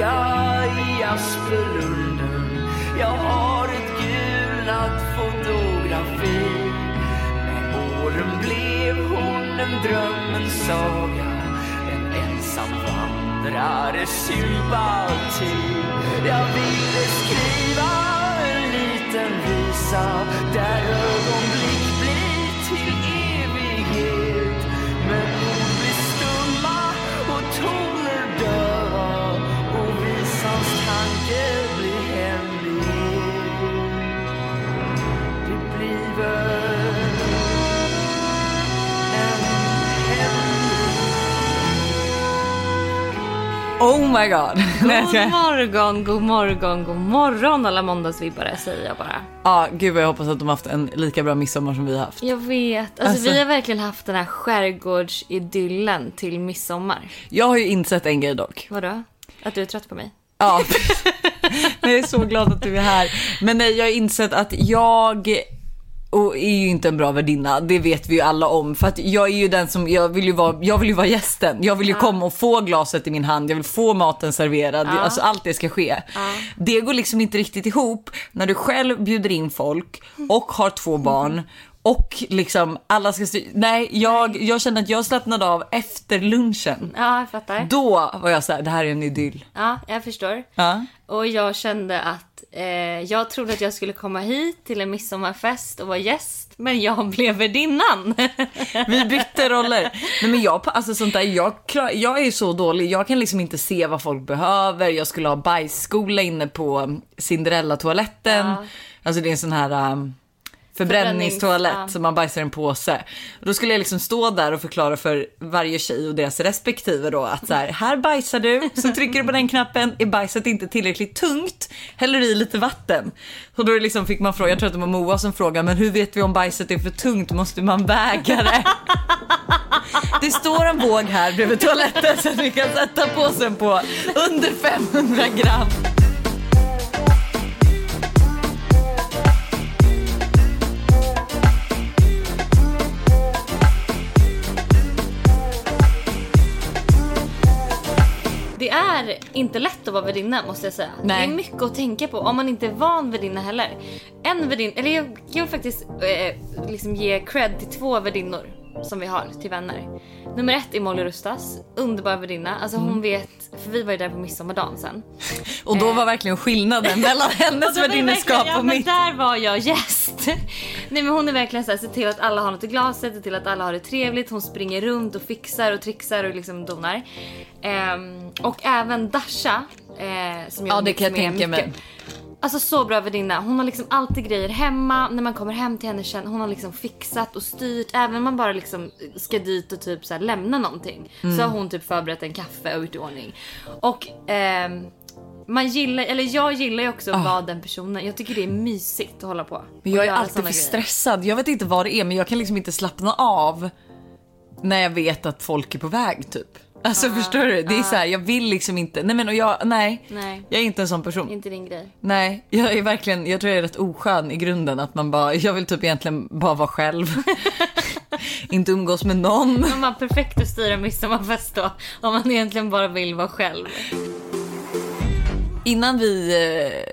vecka i Aspelunden. Jag har ett gulnat fotografi. Med åren blev hon en drömmens saga. En ensam vandrares sympati. Jag ville skriva en liten visa där Oh my god. God morgon, god morgon, god morgon alla måndagsvibbare säger jag bara. Ja, gud vad jag hoppas att de har haft en lika bra midsommar som vi har haft. Jag vet. Alltså, Alltså- vi har verkligen haft den här skärgårdsidyllen till midsommar. Jag har ju insett en grej dock. Vadå? Att du är trött på mig? Ja, men jag är så glad att du är här. Men nej, jag har insett att jag och är ju inte en bra värdinna, det vet vi ju alla om. För att jag är ju den som, jag vill ju vara, jag vill ju vara gästen. Jag vill ju komma och få glaset i min hand, jag vill få maten serverad, alltså allt det ska ske. Det går liksom inte riktigt ihop när du själv bjuder in folk och har två barn och liksom alla ska Nej, jag, jag kände att jag slappnade av efter lunchen. Ja, jag fattar. Då var jag så här, det här är en idyll. Ja, jag förstår. Ja. Och jag kände att eh, jag trodde att jag skulle komma hit till en midsommarfest och vara gäst. Men jag blev värdinnan. Vi bytte roller. Nej men jag, alltså sånt där, jag, jag är så dålig, jag kan liksom inte se vad folk behöver. Jag skulle ha bajsskola inne på Cinderella-toaletten. Ja. Alltså det är en sån här um, förbränningstoalett Förbrännings- ja. som man bajsar i en påse. Då skulle jag liksom stå där och förklara för varje tjej och deras respektive då att så här, här bajsar du, så trycker du på den knappen, är bajset inte tillräckligt tungt, häller i lite vatten. Och då liksom fick man fråga, jag tror att det var Moa som frågade, men hur vet vi om bajset är för tungt, måste man väga det? Det står en våg här bredvid toaletten så att vi kan sätta påsen på under 500 gram. Det är inte lätt att vara värdinna måste jag säga. Nej. Det är mycket att tänka på om man inte är van värdinna heller. En värdinna, eller jag, vill faktiskt eh, liksom ge cred till två värdinnor som vi har till vänner. Nummer ett är Molly Rustas, underbar värdinna. Alltså Mm. hon vet, för vi var ju där på midsommardagen sen. Och då var verkligen skillnaden mellan hennes Och verkligen- och ja, men mitt. där var jag gäst. Nej men hon är verkligen så här, se till att alla har något i glaset, se till att alla har det trevligt. Hon springer runt och fixar och trixar och liksom donar. Ehm, och även Dasha. Eh, som Ja, jag det kan jag tänka mig. Alltså så bra värdinna. Hon har liksom alltid grejer hemma. När man kommer hem till henne känner hon har liksom fixat och styrt. Även om man bara liksom ska dit och typ så lämna någonting. Mm. Så har hon typ förberett en kaffe och gjort i ordning. Och ehm, man gillar, eller jag gillar ju också att vara den personen. Jag tycker det är mysigt att hålla på. Ah. Men jag är alltid för grejer. stressad. Jag vet inte vad det är men jag kan liksom inte slappna av när jag vet att folk är på väg typ. Alltså förstår du? Det är så här, jag vill liksom inte. Nej men och jag, nej. Nej. Jag är inte en sån person. Inte din grej. Nej, jag är verkligen, jag tror jag är rätt oskön i grunden att man bara, jag vill typ egentligen bara vara själv. inte umgås med någon. Man var perfekt att styra midsommarfest då. Om man egentligen bara vill vara själv. Innan vi eh,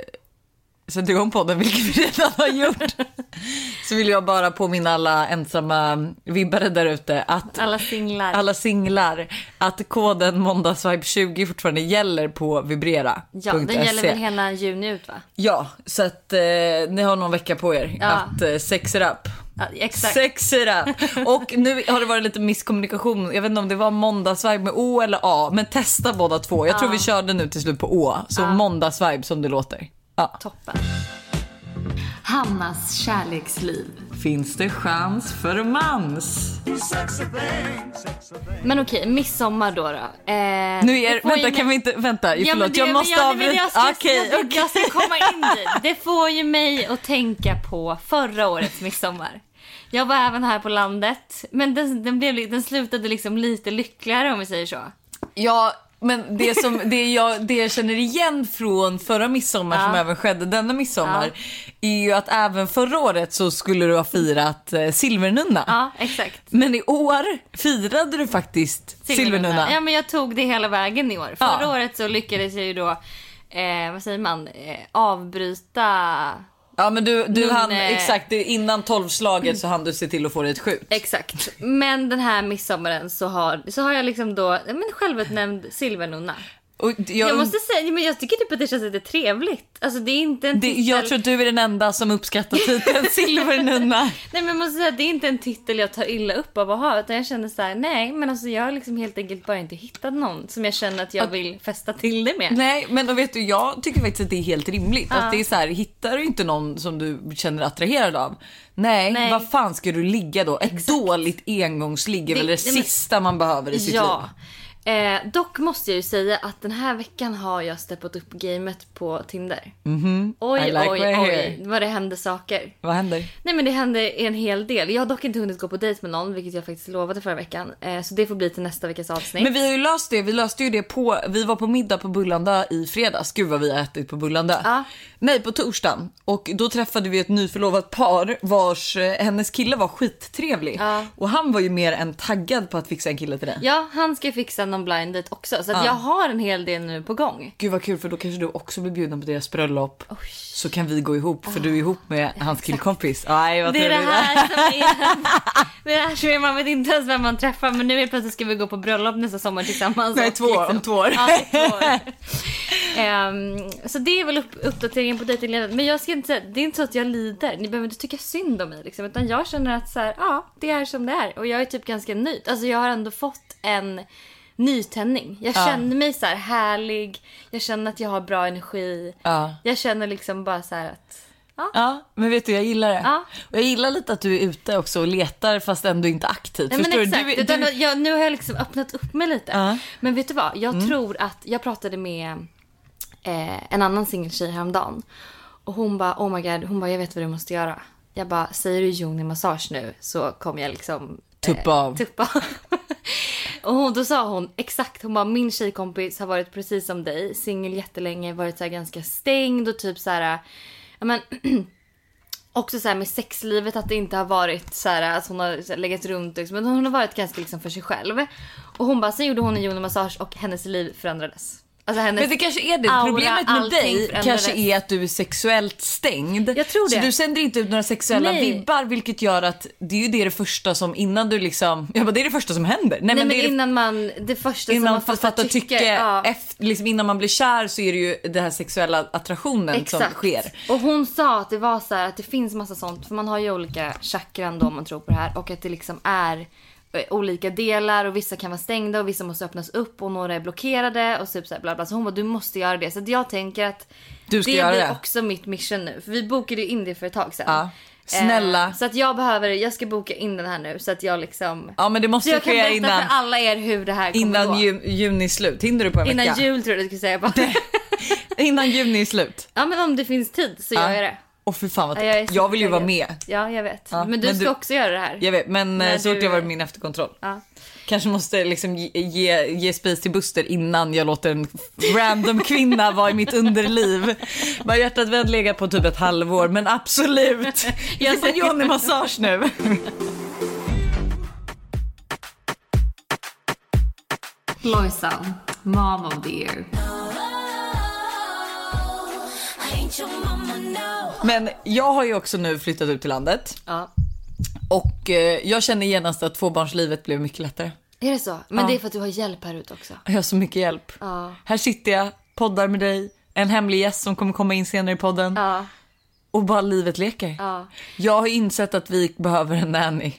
sätter igång podden, vilket vi redan har gjort, så vill jag bara påminna alla ensamma vibbare där ute att Alla singlar. alla singlar att koden måndagsvibe20 fortfarande gäller på vibrera. Ja, den gäller väl hela juni ut va? Ja, så att eh, ni har någon vecka på er Ja. att eh, sex it up. Ja, exakt. Sex it up. Och nu har det varit lite misskommunikation. Jag vet inte om det var måndagsvibe med O eller A, men testa båda två. Jag tror vi körde nu till slut på Å, så måndagsvibe som det låter. Ja. Toppen. Hannas kärleksliv. Finns det chans för romans? Men okej, midsommar då. då. Eh, Nu är, ju vänta mig- kan vi inte, vänta, Ja, förlåt det- jag måste ja, avbryta. jag ska- jag, okej. jag ska komma in dit. Det får ju mig att tänka på förra årets midsommar. Jag var även här på landet, men den, den, blev, den slutade liksom lite lyckligare om vi säger så. Ja, Men det, som, det, jag, det jag känner igen från förra midsommar som Ja. även skedde denna midsommar är ju att även förra året så skulle du ha firat eh, Silvernunna. Ja, exakt. Men i år firade du faktiskt Silvernunna. Ja, men jag tog det hela vägen i år. Förra Ja. året så lyckades jag ju då, eh, vad säger man, eh, avbryta Ja men du, du Nun- hann, exakt det- innan tolvslaget så hann du se till att få dig ett skjut. Exakt. Men den här midsommaren så har, så har jag liksom då, men självutnämnd silvernunna. Och jag, Jag måste säga, men jag tycker typ att det känns lite trevligt. Alltså det är inte en det, titel. jag tror att du är den enda som uppskattar titeln Silvernunna. Nej men jag måste säga det är inte en titel jag tar illa upp av att ha. Utan jag känner så här: nej men alltså jag har liksom helt enkelt bara inte hittat någon som jag känner att jag vill fästa till det med. Nej men då vet du jag tycker faktiskt att det är helt rimligt. Att det är så här, hittar du inte någon som du känner attraherad av. Nej, Nej. vad fan ska du ligga då? Ett dåligt engångsligg är Det- väl det men- sista man behöver i sitt Ja. liv. Eh, dock måste jag ju säga att den här veckan har jag steppat upp gamet på Tinder. Mhm. Oj, I like oj, oj, vad det händer saker. Vad händer? Nej men det hände en hel del. Jag har dock inte hunnit gå på dejt med någon, vilket jag faktiskt lovade förra veckan. Eh, så det får bli till nästa veckas avsnitt. Men vi har ju löst det. Vi löste ju det på, vi var på middag på Bullandö i fredags. Gud vad vi har ätit på Bullandö. Ja. Nej på torsdagen. Och då träffade vi ett nyförlovat par vars, eh, hennes kille var skittrevlig. Ja. Och han var ju mer än taggad på att fixa en kille till dig. Ja, han ska fixa någon blind date också. Så att Ja. jag har en hel del nu på gång. Gud vad kul för då kanske du också blir bjuden på deras bröllop. Så kan vi gå ihop för du är ihop med hans killkompis. Aj vad Det är det här som är... Det är det här som är, man vet inte ens vem man träffar men nu helt plötsligt ska vi gå på bröllop nästa sommar tillsammans. Nej, och två år, om två år. Ja, två år. Ehm, så det är väl upp, uppdateringen på dejtingledet. Men jag ska inte säga, det är inte så att jag lider. Ni behöver inte tycka synd om mig liksom. Utan jag känner att så här, ja, det är som det är. Och jag är typ ganska nöjd. Alltså jag har ändå fått en nytändning. Jag Ja. känner mig så här härlig. Jag känner att jag har bra energi. Ja. Jag känner liksom bara så här att, ja. Ja, men vet du jag gillar det. Ja. Och jag gillar lite att du är ute också och letar fast ändå inte aktivt. Nej, men Förstår exakt. du? du, Utan du jag, nu har jag liksom öppnat upp mig lite. Ja. Mm. Men vet du vad? Jag tror att jag pratade med eh, en annan singeltjej häromdagen. Och hon bara, oh my god, hon bara, jag vet vad du måste göra. Jag bara, säger du Joni massage nu så kommer jag liksom Tuppa av. Tuppa av. och hon, då sa hon exakt, hon bara, min tjejkompis har varit precis som dig, singel jättelänge, varit så här ganska stängd och typ så här, ja men också så här med sexlivet att det inte har varit så här att hon har legat runt liksom, men hon har varit ganska liksom för sig själv. Och hon bara, sen gjorde hon en Joni-massage och hennes liv förändrades. Alltså hennes Men det kanske är det. aura, Problemet med dig kanske är att du är sexuellt stängd. Jag tror Så det. du sänder inte ut några sexuella Nej. vibbar vilket gör att det är ju det, det första som innan du liksom, jag bara, det är det första som händer. Nej men, det är det innan man, det första innan som man får fattar fatta tycke, ja. efter, liksom innan man blir kär så är det ju den här sexuella attraktionen som sker. Och hon sa att det var så här att det finns massa sånt, för man har ju olika chakran då om man tror på det här och att det liksom är olika delar och vissa kan vara stängda och vissa måste öppnas upp och några är blockerade och typ så här bla bla. Så hon bara du måste göra det. Så jag tänker att det blir det. också mitt mission nu. För vi bokade ju in det för ett tag sedan. Ja. Snälla. Eh, så att jag behöver, jag ska boka in den här nu så att jag liksom Ja men det måste jag kan ske berätta innan, för alla er hur det här kommer innan gå. ju, juni slut. Hinner du på en Innan vecka? jul tror jag du skulle säga bara. Innan juni slut. ja men om det finns tid så Ja. gör jag det. Och för fan vad Ja, jag jag vill ju vara med. Ja, jag vet. Ja, men du men ska du- också göra det här. Jag vet men När eh, så fort du- jag varit min efterkontroll. Ja. Kanske måste liksom ge, ge, ge space till Buster innan jag låter en random kvinna vara i mitt underliv. Bara hjärtat vi legat på typ ett halvår men absolut. Jag får Johnny massage nu. Lojsan, mom of the year. Men jag har ju också nu flyttat ut till landet Ja. och eh, jag känner genast att tvåbarnslivet blev mycket lättare. Är det så? Men Ja. det är för att du har hjälp här ute också. Jag har så mycket hjälp. Ja. Här sitter jag, poddar med dig, en hemlig gäst som kommer komma in senare i podden Ja. och bara livet leker. Ja. Jag har insett att vi behöver en nanny.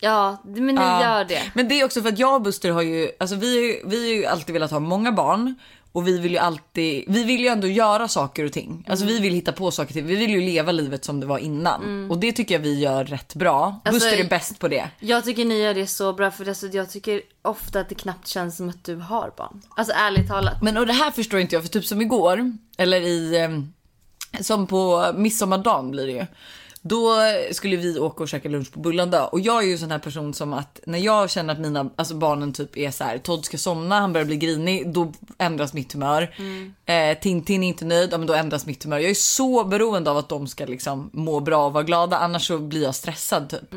Ja, men ni Ja. gör det. Men det är också för att jag och Buster har ju, alltså vi, har ju- vi har ju alltid velat ha många barn och vi vill ju alltid, vi vill ju ändå göra saker och ting. Alltså Mm. vi vill hitta på saker och ting. Vi vill ju leva livet som det var innan och det tycker jag vi gör rätt bra. Alltså, Buster är bäst på det. Jag tycker ni gör det så bra för alltså, jag tycker ofta att det knappt känns som att du har barn. Alltså ärligt talat. Men och det här förstår inte jag för typ som igår eller i, eh, som på midsommardagen blir det ju. Då skulle vi åka och käka lunch på Bullandö och jag är ju en sån här person som att när jag känner att mina alltså barnen typ är så här Todd ska somna, han börjar bli grinig, då ändras mitt humör. Eh, Tintin är inte nöjd, ja, men då ändras mitt humör. Jag är så beroende av att de ska liksom må bra och vara glada, annars så blir jag stressad typ.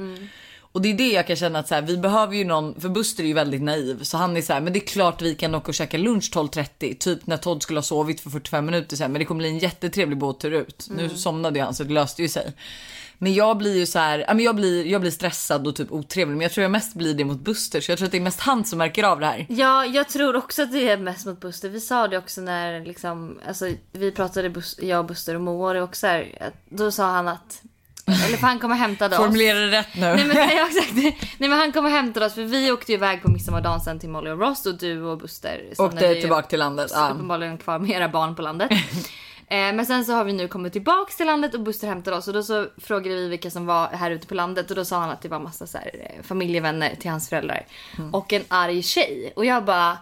Och det är det jag kan känna att så här, vi behöver ju någon, för Buster är ju väldigt naiv så han är så här, men det är klart vi kan åka och käka lunch 12.30 typ när Todd skulle ha sovit för 45 minuter sen men det kommer bli en jättetrevlig båttur ut. Nu somnade han så det löste ju sig. Men jag blir ju så här, ja, jag blir, jag blir stressad och typ otrevlig men jag tror jag mest blir det mot Buster så jag tror att det är mest han som märker av det här. Ja, jag tror också att det är mest mot Buster. Vi sa det också när liksom, alltså, vi pratade, Bus- jag, Buster och Moa, det också här, då sa han att, eller för han kom och hämtade oss. Formulera det rätt nu. Nej men, nej, exakt. nej men han kom och hämtade oss för vi åkte ju iväg på midsommardagen sen till Molly och Ross och du och Buster Åkte tillbaka till landet. Ja. uppenbarligen kvar med era barn på landet. Eh, Men sen så har vi nu kommit tillbaks till landet och Buster hämtade oss och då så frågade vi vilka som var här ute på landet och då sa han att det var massa så här, eh, familjevänner till hans föräldrar. Mm. Och en arg tjej. Och jag bara,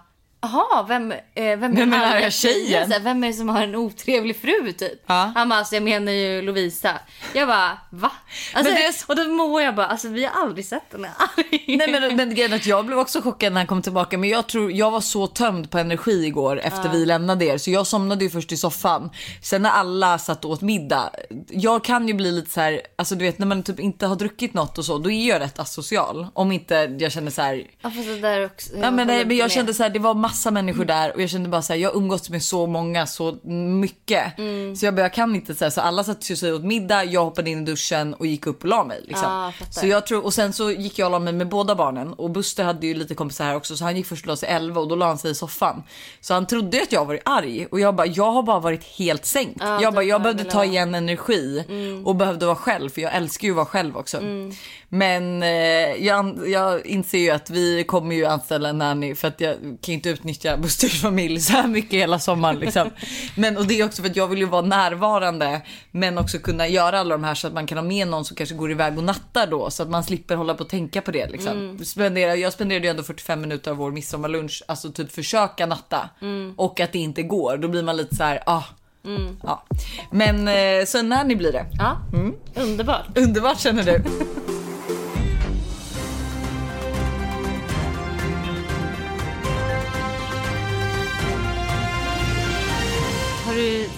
jaha, vem, eh, vem Vem är den arga tjejen? Här, Vem är det som har en otrevlig fru typ? Ja. Han bara, alltså jag menar ju Lovisa. Jag bara, va? Alltså, Men det- Och då mår jag bara, alltså vi har aldrig sett henne arg. Nej men, men grejen att jag blev också chockad när han kom tillbaka men jag tror jag var så tömd på energi igår efter vi lämnade er så jag somnade ju först i soffan. Sen när alla satt och åt middag. Jag kan ju bli lite så här, alltså du vet när man typ inte har druckit något och så då är jag rätt asocial. Om inte jag känner så här. Ja fast det där också. Ja, men, nej, men jag med. kände så här, det var massa människor där och jag kände bara så här, jag umgåtts med så många så mycket. Mm. Så jag bara, jag kan inte så här, så alla satt sig åt middag, jag hoppade in i duschen och gick upp och la mig. Liksom. Fattar. så jag tror, och sen så gick jag och la mig med båda barnen och Buster hade ju lite kompisar här också så han gick först och la sig 11 och då la han sig i soffan. Så han trodde att jag var arg och jag bara, jag har bara varit helt sänkt. Ja, jag bara, det jag behövde ta igen energi och behövde vara själv för jag älskar ju att vara själv också. Men eh, jag, jag inser ju att vi kommer ju anställa en nanny för att jag kan inte utnyttja Busters familj så här mycket hela sommaren liksom. Men och det är också för att jag vill ju vara närvarande men också kunna göra alla de här så att man kan ha med någon som kanske går iväg och nattar då så att man slipper hålla på och tänka på det liksom. Spendera, jag spenderade ju ändå 45 minuter av vår midsommarlunch, alltså typ försöka natta och att det inte går. Då blir man lite så här, ah. Ja. Men eh, så en nanny blir det. Ja, underbart. Underbart känner du.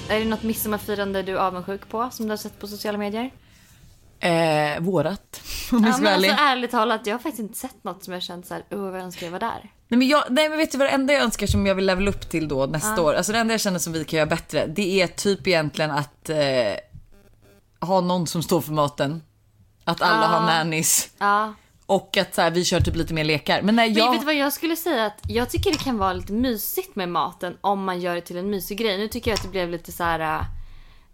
Är det något midsommarfirande du är avundsjuk på som du har sett på sociala medier? Eh, vårat. Om jag Ja, ska vara alltså, ärlig. ärligt talat, jag har faktiskt inte sett något som jag känt så här, oh vad jag önskar jag var där. Nej men, jag, nej men vet du vad det enda jag önskar som jag vill levela upp till då nästa år. Alltså det enda jag känner som vi kan göra bättre. Det är typ egentligen att eh, ha någon som står för maten. Att alla Ja. har nannies. Ja. Och att så här, vi kör typ lite mer lekar. Men Men jag... vet du vad jag skulle säga? Att jag tycker det kan vara lite mysigt med maten om man gör det till en mysig grej. Nu tycker jag att det blev lite så här.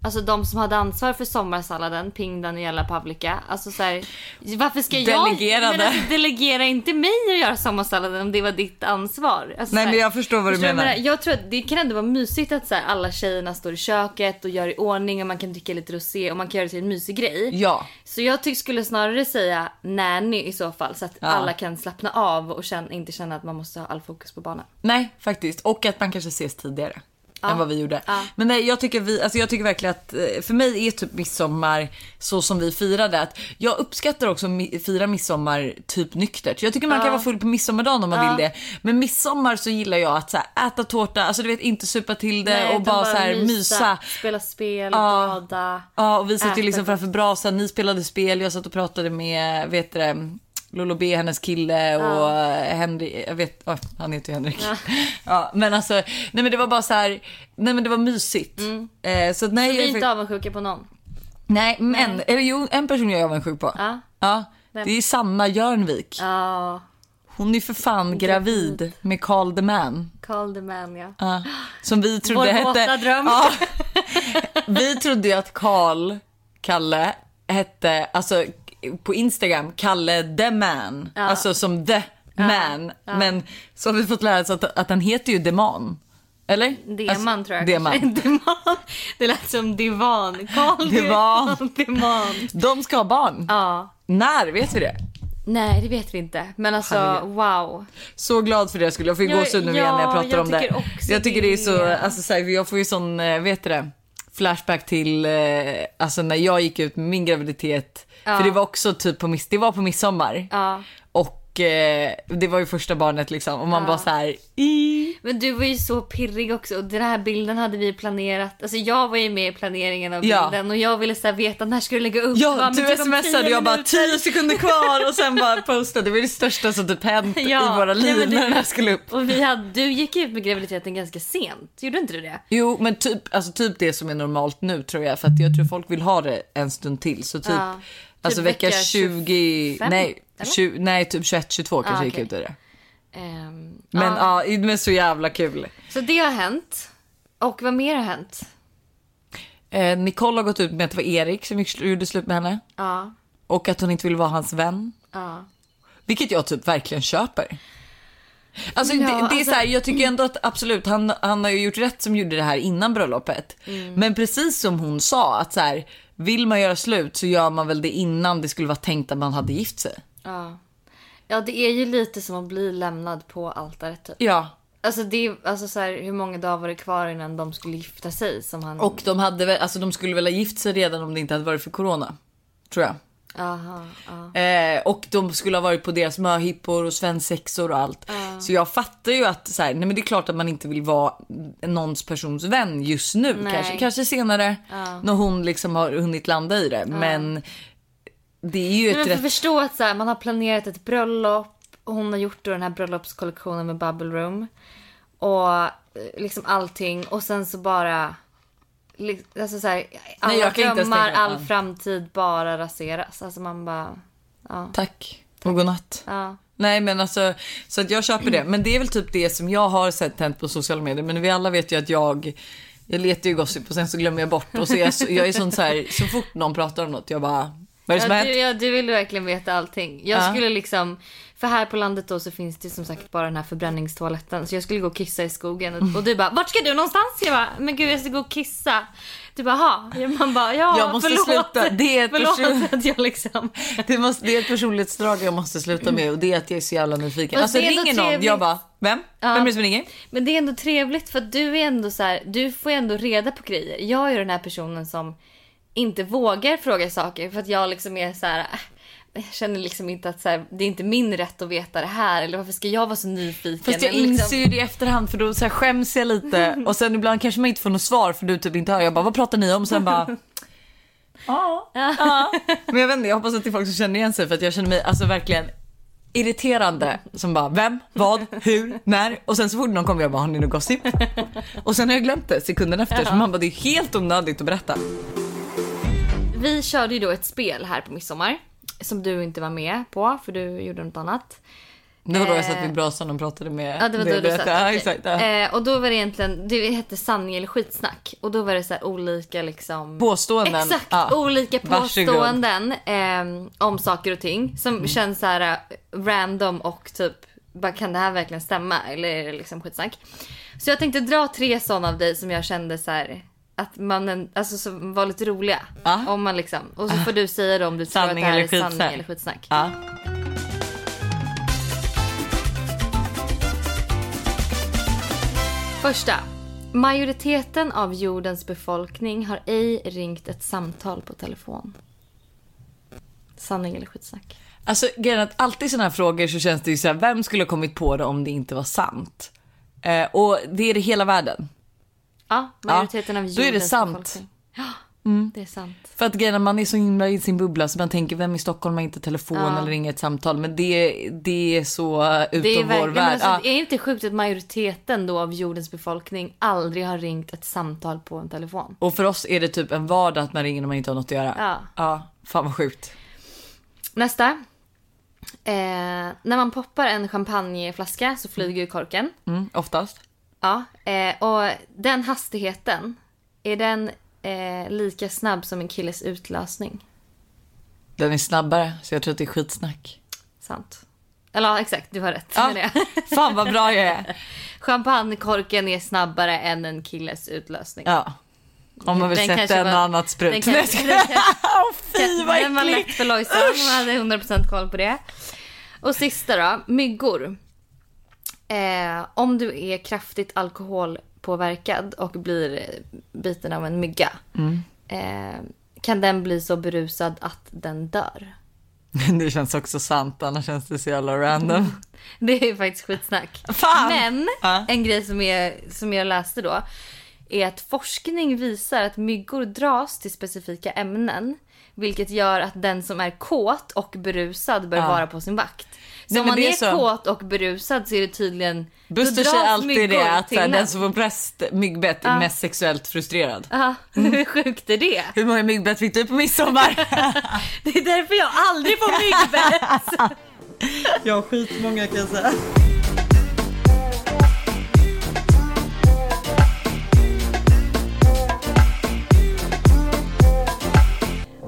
Alltså de som hade ansvar för sommarsalladen, Ping, Daniela, Pavlika. Alltså så här, varför ska jag... Delegerade. Men alltså, delegera inte mig att göra sommarsalladen om det var ditt ansvar. Alltså, Nej här, men jag förstår vad du Förstår menar. Jag, jag tror att det kan ändå vara mysigt att så här, alla tjejerna står i köket och gör i ordning och man kan dricka lite rosé och man kan göra det till en mysig grej. Ja. Så jag tyck, skulle snarare säga nanny i så fall så att Ja. alla kan slappna av och känna, inte känna att man måste ha all fokus på barnen. Nej, faktiskt. Och att man kanske ses tidigare. Än vad vi gjorde. Ja. Men nej, jag tycker, vi, alltså jag tycker verkligen att eh, för mig är typ midsommar så som vi firade. Att jag uppskattar också att fira midsommar typ nyktert. Jag tycker man kan vara full på midsommardagen om man vill det. Men midsommar så gillar jag att så här, äta tårta, alltså du vet inte supa till det Nej, och utan bara, så här, mysa. Spela spel, Ja. bada. Ja, och vi satt ju liksom framför brasan. Ni spelade spel, jag satt och pratade med, vet du Lolo B, hennes kille och ja. Henrik, jag vet, oh, han heter ju Henrik. Ja. men alltså, nej men det var bara så här, nej men det var mysigt. Eh, så nej, Vi är inte avundsjuka på någon. nej men, eller jo, en person jag är avundsjuk på. Ja. Ja, det är Sanna Jörnvik. Ja, Hon är för fan gravid med Carl the Man. Carl the man ja. Ja, som vi trodde Vår hette... våta dröm. Ja, vi trodde ju att Carl, Kalle, hette, alltså på Instagram, Kalle the man. Alltså som the man. Men så har vi fått lära oss att, att han heter ju Deman. Eller? Deman alltså, tror jag. Deman. Deman. Det lät som divan. Carl Divan. Deman. De ska ha barn. Ja. När? Vet vi det? Nej, det vet vi inte. Men alltså, Herregud. wow. Så glad för det skulle jag få ju Ja, gåshud nu igen när jag ja, pratar jag om det. Jag tycker det är så, alltså så här, jag får ju sån, eh, vet du det? flashback till eh, alltså när jag gick ut med min graviditet. För det var också typ på, miss- det var på midsommar. Ja. Och eh, det var ju första barnet liksom. Och man bara så här. I. Men du var ju så pirrig också och den här bilden hade vi planerat. Alltså jag var ju med i planeringen av Ja. bilden och jag ville så här veta när ska du lägga upp? Ja, men du typ om smsade tio jag bara minuter. 10 sekunder kvar och sen bara postade. Det var det största som typ hänt i våra nej, liv men det- när den här skulle upp. Och vi hade, du gick ut med graviditeten ganska sent, gjorde inte du det? Jo, men typ, alltså typ det som är normalt nu tror jag. För att jag tror folk vill ha det en stund till. Så typ, Ja. Alltså Typ vecka vecka 20, 25, nej, eller? 20, nej typ 21, 22 kanske Ah, gick okej. ut i det. Ehm, Men ja. ja, men så jävla kul. Så det har hänt. Och vad mer har hänt? Eh, Nicole har gått ut med att det var Erik som gick- gjorde slut med henne. Ja, Och att hon inte vill vara hans vän. Vilket jag typ verkligen köper. Alltså, Ja, det, det är alltså- så här, jag tycker ändå att absolut, han, han har ju gjort rätt som gjorde det här innan bröllopet. Mm. Men precis som hon sa, att så här, vill man göra slut så gör man väl det innan det skulle vara tänkt att man hade gift sig. Ja. ja, det är ju lite som att bli lämnad på altaret typ. Ja, Alltså, det, är- alltså så här, hur många dagar var det kvar innan de skulle gifta sig? Som han... och de, hade väl, alltså, de skulle väl ha gift sig redan om det inte hade varit för corona. Tror jag. Aha, ja. Eh, och de skulle ha varit på deras möhippor och svensexor och allt. Så jag fattar ju att så här, nej men det är klart att man inte vill vara någons persons vän just nu. Nej. Kanske, kanske senare när hon liksom har hunnit landa i det. Men det är ju Men ett rätt... förstå att så här, man har planerat ett bröllop och hon har gjort då den här bröllopskollektionen med Bubble Room. Och eh, liksom allting och sen så bara... Alltså så här, alla jag kan drömmar, all framtid bara raseras. Alltså man bara... Ja. Tack och godnatt. ja. Nej men alltså, så att jag köper det. Men det är väl typ det som jag har sett hänt på sociala medier. Men vi alla vet ju att jag, jag letar ju gossip och sen så glömmer jag bort. Och så är jag, så, jag är sån så här, så fort någon pratar om något, jag bara, vad är det som Ja, hänt? du, ja, du vill verkligen veta allting. Jag Ja. skulle liksom... För här på landet då så finns det som sagt bara den här förbränningstoaletten. Så jag skulle gå och kissa i skogen. Och, och du bara, vart ska du någonstans? Jag bara, men gud jag ska gå och kissa. Du bara, ha. Man bara, ja Jag måste förlåt. sluta. Det är ett förlåt person- att jag liksom... Det, måste, det är ett personlighetsdrag jag måste sluta med och det är att jag är så jävla nyfiken. Alltså ringer någon, trevligt. jag bara, vem? Ja. Vem är det som ringer? Men det är ändå trevligt för att du är ändå så här, du får ändå reda på grejer. Jag är ju den här personen som inte vågar fråga saker för att jag liksom är så här. Jag känner liksom inte att så här, det är inte min rätt att veta det här eller varför ska jag vara så nyfiken? Fast jag Eller inser liksom, ju det i efterhand för då så här skäms jag lite och sen ibland kanske man inte får något svar för du typ inte hör. Jag bara, vad pratar ni om? Sen bara, ja, ja. Men jag vet inte, jag hoppas att det är folk som känner igen sig för att jag känner mig alltså verkligen irriterande som bara vem, vad, hur, när och sen så fort någon kommer jag bara har ni något gossip? Och sen har jag glömt det sekunden efter så man bara det är helt onödigt att berätta. Vi körde ju då ett spel här på midsommar som du inte var med på för du gjorde något annat. Det var då jag satt vid brasan och pratade med Ja det var då du satt. Ja, exakt. Ja. Eh, och då var det egentligen, det hette sanning eller skitsnack. Och då var det så här olika liksom... Påståenden. Exakt, Ja. olika påståenden eh, om saker och ting som Mm. känns så här eh, random och typ bara, kan det här verkligen stämma eller är det liksom skitsnack? Så jag tänkte dra tre sådana av dig som jag kände så här att man en- alltså, som var lite roliga. Ja. Om man liksom, och så får du säga då om du tror att det Sanning här är sanning skitsnack. eller skitsnack. Ja. Första. Majoriteten av jordens befolkning har ej ringt ett samtal på telefon. Sanning eller skitsnack? Alltså grejen att alltid i sådana här frågor så känns det ju så här, vem skulle ha kommit på det om det inte var sant? Eh, och det är det hela världen. Ja, majoriteten av då jordens är det sant. Ja, det är sant. För att grejen man är så himla i sin bubbla så man tänker vem i Stockholm har inte telefon Ja. eller ringer ett samtal. Men det, det är så utom Det är, vår värld. alltså, Ja. det är inte sjukt att majoriteten då av jordens befolkning aldrig har ringt ett samtal på en telefon? Och för oss är det typ en vardag att man ringer när man inte har något att göra. Ja. ja fan vad sjukt. Nästa. Eh, när man poppar en champagneflaska så flyger ju korken. Mm, oftast. Ja, eh, och den hastigheten, är den eh, lika snabb som en killes utlösning? Den är snabbare så jag tror att det är skitsnack. Sant. Eller ja, exakt, du har rätt Ja. Fan vad bra jag är. Champagnekorken är snabbare än en killes utlösning. Ja. Om man vill Den sätta en var- annat sprut. den kanske- den kanske- Fy vad Den var äckligt. lätt för Lojsan, hon hade 100% koll på det. Och sista då, myggor. Eh, om du är kraftigt alkoholpåverkad och blir biten av en mygga. Eh, kan den bli så berusad att den dör. Det känns också sant, annars känns det så jävla random. Det är faktiskt skitsnack. Fan! Men Ja. en grej som, är, som jag läste då är att forskning visar att myggor dras till specifika ämnen. Vilket gör att den som är kåt och berusad bör Ja. vara på sin vakt. Så Nej, om men man är, är så. kåt och berusad så är det tydligen... Buster säger alltid det att här, den som får flest myggbett är mest sexuellt frustrerad. Ja, hur sjukt är det? Hur många myggbett fick du på midsommar? Det är därför jag aldrig får myggbett. Jag har skitmånga kan jag säga.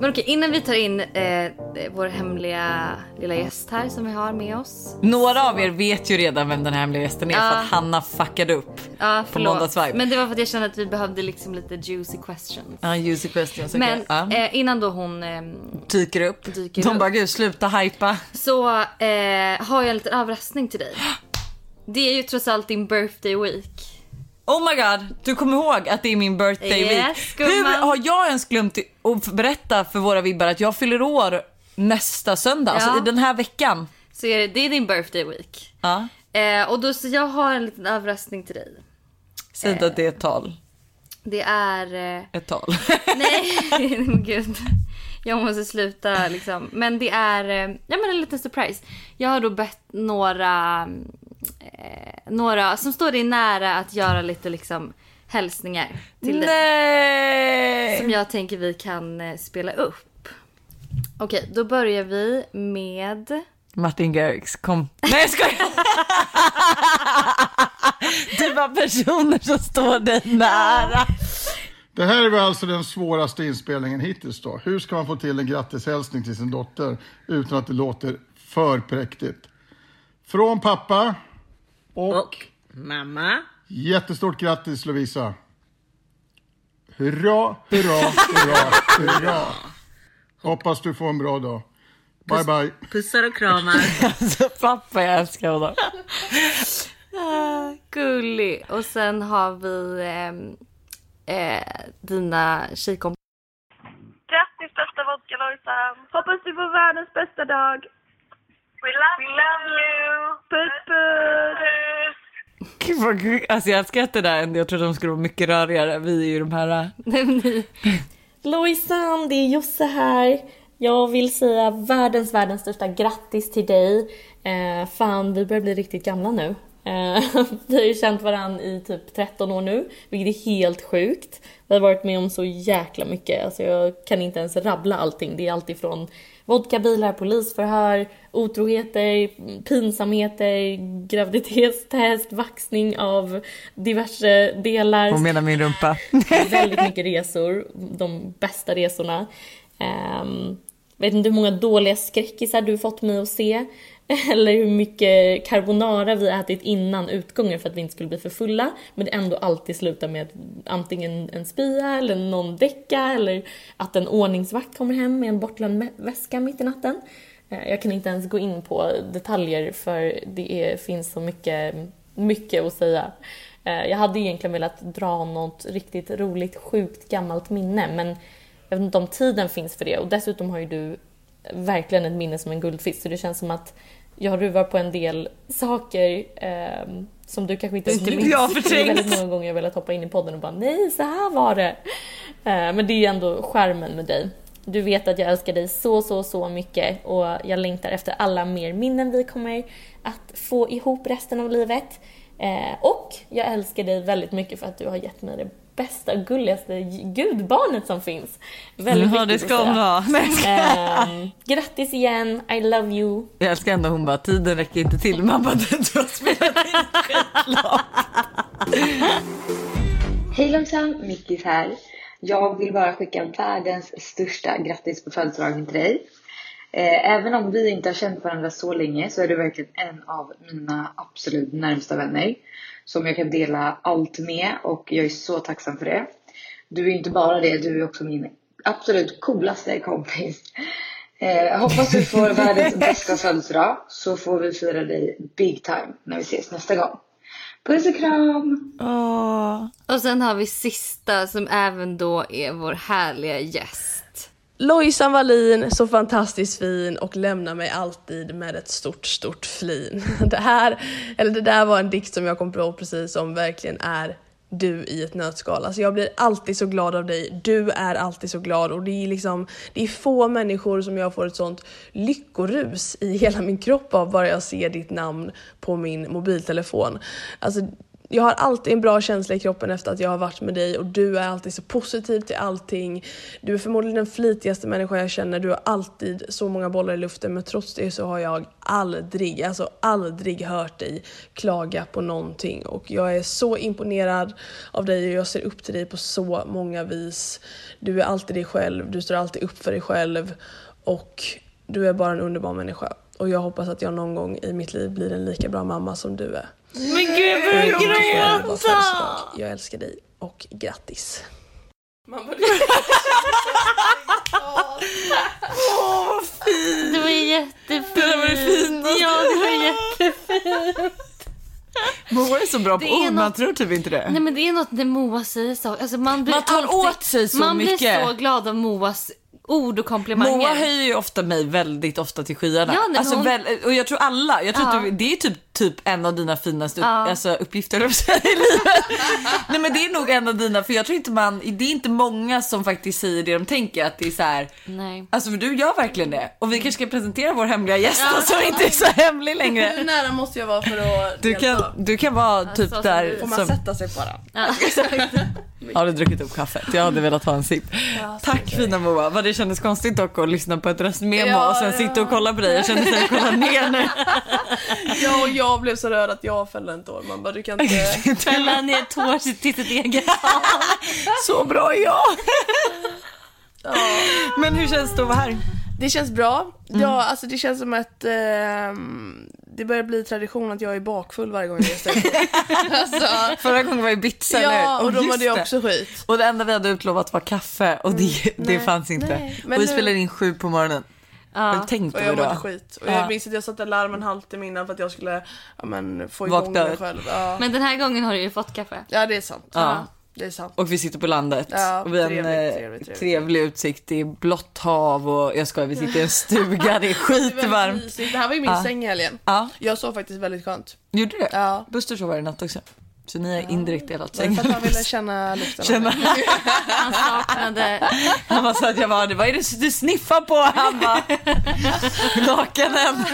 Men okej, innan vi tar in eh, vår hemliga lilla gäst här som vi har med oss. Några av er vet ju redan vem den här hemliga gästen är för Ja. att Hanna fuckade upp. Ja, På måndagsvibe. Men det var för att jag kände att vi behövde liksom lite juicy questions. Ja, juicy questions. Men ja. eh, innan då hon ehm, dyker upp. dyker De upp. bara gud sluta hypa. så eh, har jag en liten överraskning till dig. Det är ju trots allt din birthday week. Oh my god, du kommer ihåg att det är min birthday Yes, week. gumman. Hur har jag ens glömt att berätta för våra vibbar att jag fyller år nästa söndag, alltså Ja. i den här veckan. Så är det, det är din birthday week. Ja. Eh, och då så jag har en liten överraskning till dig. Säg inte att det är ett tal. Det är... Eh, Ett tal. nej, gud. Jag måste sluta liksom. Men det är eh, ja, men en liten surprise. Jag har då bett några, eh, några som står dig nära att göra lite liksom hälsningar till dig. Nej! Som jag tänker vi kan eh, spela upp. Okej, då börjar vi med... Martin Garrix, kom. Nej jag skojar! Det var personer som står dig nära. Det här var alltså den svåraste inspelningen hittills då. Hur ska man få till en grattishälsning till sin dotter utan att det låter för präktigt? Från pappa och, Mamma. jättestort grattis Lovisa. Hurra, hurra, hurra, hurra. Hoppas du får en bra dag. Bye bye. Pussar och kramar. Alltså pappa jag älskar honom. Ah, gullig. Och sen har vi ehm, eh, dina tjejkompisar. Grattis bästa vodka Lojsan! Hoppas du får världens bästa dag! We love, We love you! Puss puss! Gud, vad gulligt. Alltså jag skrattar där ändå. Jag trodde de skulle vara mycket rörigare. Vi är ju de här... Lojsan, det är Josse här. Jag vill säga världens, världens största grattis till dig. Eh, fan, vi börjar bli riktigt gamla nu. Eh, vi har ju känt varandra i typ 13 år nu, vilket är helt sjukt. Vi har varit med om så jäkla mycket, alltså jag kan inte ens rabbla allting. Det är allt ifrån vodkabilar, polisförhör, otroheter, pinsamheter, graviditetstest, vaxning av diverse delar Hon menar min rumpa. väldigt mycket resor, de bästa resorna. Um, vet inte hur många dåliga skräckisar du fått mig att se. Eller hur mycket carbonara vi ätit innan utgången för att vi inte skulle bli för fulla. Men det ändå alltid slutar med antingen en spya eller någon däcka eller att en ordningsvakt kommer hem med en bortglömd väska mitt i natten. Eh, jag kan inte ens gå in på detaljer för det är, finns så mycket, mycket att säga. Eh, jag hade egentligen velat dra något riktigt roligt, sjukt gammalt minne men jag vet inte om tiden finns för det och dessutom har ju du verkligen ett minne som en guldfisk så det känns som att jag ruvar på en del saker ehm, som du kanske inte ens Inte minns. jag har är väldigt många gånger jag velat hoppa in i podden och bara nej, så här var det. Eh, men det är ju ändå skärmen med dig. Du vet att jag älskar dig så, så, så mycket och jag längtar efter alla mer minnen vi kommer att få ihop resten av livet. Eh, och jag älskar dig väldigt mycket för att du har gett mig det bästa, gulligaste gudbarnet som finns. Väldigt Ja, det ska hon ha. Ehm, grattis igen, I love you. Jag älskar ändå hon bara, tiden räcker inte till. Man bara, du har spelat in skitlångt. Hej Lojsan, Mickis här. Jag vill bara skicka världens största grattis på födelsedagen till dig. Eh, Även om vi inte har känt varandra så länge så är du verkligen en av mina absolut närmsta vänner. Som jag kan dela allt med och jag är så tacksam för det. Du är inte bara det, du är också min absolut coolaste kompis. Eh, hoppas du får världens bästa födelsedag så får vi fira dig big time när vi ses nästa gång. Puss och kram! Åh. Och sen har vi sista som även då är vår härliga gäst. Lojsan Wallin, så fantastiskt fin och lämnar mig alltid med ett stort, stort flin. Det här, eller det där var en dikt som jag kom på precis som verkligen är du i ett nötskal. Alltså jag blir alltid så glad av dig. Du är alltid så glad och det är liksom, det är få människor som jag får ett sånt lyckorus i hela min kropp av bara jag ser ditt namn på min mobiltelefon. Alltså jag har alltid en bra känsla i kroppen efter att jag har varit med dig och du är alltid så positiv till allting. Du är förmodligen den flitigaste människan jag känner. Du har alltid så många bollar i luften men trots det så har jag aldrig, alltså aldrig hört dig klaga på någonting och jag är så imponerad av dig och jag ser upp till dig på så många vis. Du är alltid dig själv, du står alltid upp för dig själv och du är bara en underbar människa. Och jag hoppas att jag någon gång i mitt liv blir en lika bra mamma som du är. Men gud jag börjar gråta! Jag älskar dig och grattis. Det var jättefint. Det var det finaste. Ja, det var jättefint. Moa är så bra på ord, man något- tror typ inte det. Nej men det är något när Moa säger så. Alltså man, blir Man tar alltid, åt sig så man mycket. blir så glad av Moas ord och komplimanger. Moa höjer ju ofta mig väldigt ofta till skyarna. Ja, nej, alltså, hon- väl, och jag tror alla, jag tror Ja. att du, det är typ, typ en av dina finaste upp, Ja. alltså, uppgifter i livet. Nej men det är nog en av dina, för jag tror inte man, det är inte många som faktiskt säger det de tänker att det är så här. Nej. Alltså för du gör verkligen det. Och vi kanske ska presentera vår hemliga gäst då, som inte är så hemlig Hur längre. nära måste jag vara för att Du delta? kan, du kan vara typ så som där. du- Får man som- sätta sig på den? Har du druckit upp kaffet? Jag hade velat ha en sipp. Tack fina Moa. Vad det kändes konstigt dock att lyssna på ett röstmemo Ja, och sen ja. sitta och kolla på dig. Jag kände att jag kolla ner nu. Ja, och jag blev så rörd att jag fällde en tår. Man bara, du kan inte... Fälla ner tår till sitt eget Så bra är jag. Men hur känns det att vara här? Det känns bra. Ja, alltså det känns som att ehm, det börjar bli tradition att jag är bakfull varje gång jag reser. alltså, Förra gången var ju Ibiza eller ja, och då var det också skit. Och det enda vi hade utlovat var kaffe och det, det fanns inte. nej. Men och vi nu- spelade in sju på morgonen. Vad tänkte Och jag mådde skit. Och Ja. jag minns att jag satte larm en halvtimme innan för att jag skulle ja, men, få igång Vakna. mig själv. Ja. Men den här gången har du ju fått kaffe. ja, det är sant. Ja. Det är sant. Och vi sitter på landet. Ja, och vi har en trevligt, eh, trevligt. trevlig utsikt. Det är blått hav och jag skojar, vi sitter i en stuga. Det är Det är skitvarmt. Det här var ju min Ja. säng i helgen. Ja, Jag sov faktiskt väldigt skönt. gjorde du det? Ja. Buster sov i natt också. Så ni har indirekt delat För säng. att han ville känna lukten av Känna. Han saknade... Han bara sa att jag var det. Vad är det du sniffar på? Han bara Lakanen.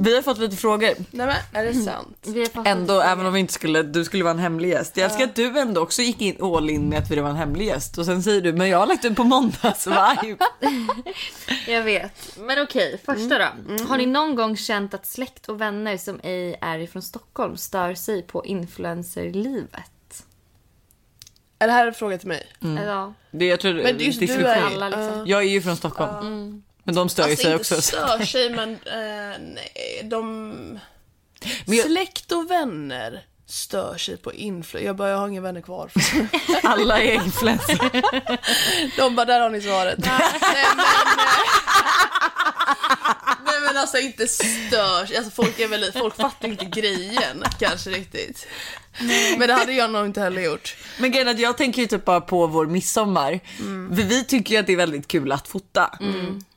Vi har fått lite frågor. Nej men, är det sant? Vi har fått Ändå, även om vi inte skulle, du skulle vara en hemlig gäst. Jag älskar att du ändå också gick in all in med att vi var en hemlig gäst. Och sen säger du, men jag har lagt upp på måndagsvibe. Jag vet. Men okej, första då. Har ni någon gång känt att släkt och vänner som ej är ifrån Stockholm stör sig på influencerlivet? Är det här en fråga till mig? Ja. Det, jag tror, Men just du är alla liksom. Jag är ju från Stockholm. Men de stör ju Alltså sig inte också. stör sig men eh, nej, de... Men jag- Släkt och vänner stör sig på influ. Jag bara, jag har inga vänner kvar. Alla är influencers. De bara, där har ni svaret. nej, men, eh, nej men alltså inte störs. Alltså folk är väl, folk fattar inte grejen kanske riktigt. Men det hade jag nog inte heller gjort. Men grejen jag tänker ju typ bara på vår midsommar. För vi tycker ju att det är väldigt kul att fota.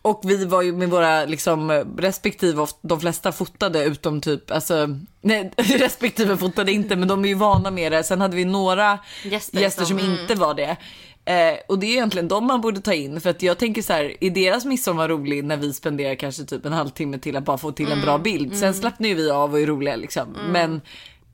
Och vi var ju med våra liksom respektive, de flesta fotade utom typ, alltså, nej respektive fotade inte men de är ju vana med det. Sen hade vi några Gäster gäster, som- som inte var det. Eh, och det är egentligen de man borde ta in för att jag tänker så här, är deras midsommar rolig när vi spenderar kanske typ en halvtimme till att bara få till en bra bild. Sen slappnar ju vi av och är roliga liksom. Men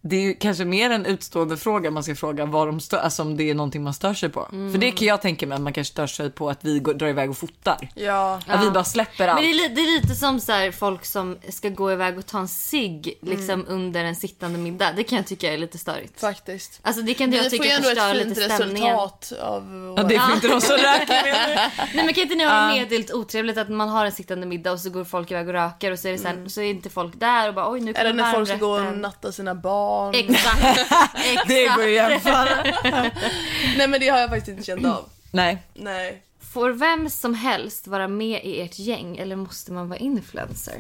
det är ju kanske mer en utstående fråga man ska fråga vad de stör, alltså om det är någonting man stör sig på. För det kan jag tänka mig att man kanske stör sig på att vi går, drar iväg och fotar. Ja. Att vi bara släpper allt. Men det är, li- det är lite som så här, folk som ska gå iväg och ta en cigg liksom under en sittande middag. Det kan jag tycka är lite störigt. Faktiskt. Alltså det kan Vi jag får tycka ju ändå förstör ett fint lite stämningen. resultat av Ja, det får inte de som med. Nej men kan inte ni ha med det lite otrevligt att man har en sittande middag och så går folk iväg och röker och så är det sen, så är inte folk där och bara oj nu kommer Eller när folk ska gå och natta sina barn. Exakt. Exakt. Det går ju att jämföra. Nej men det har jag faktiskt inte känt av. Nej, Nej. Får vem som helst vara med i ert gäng eller måste man vara influencer?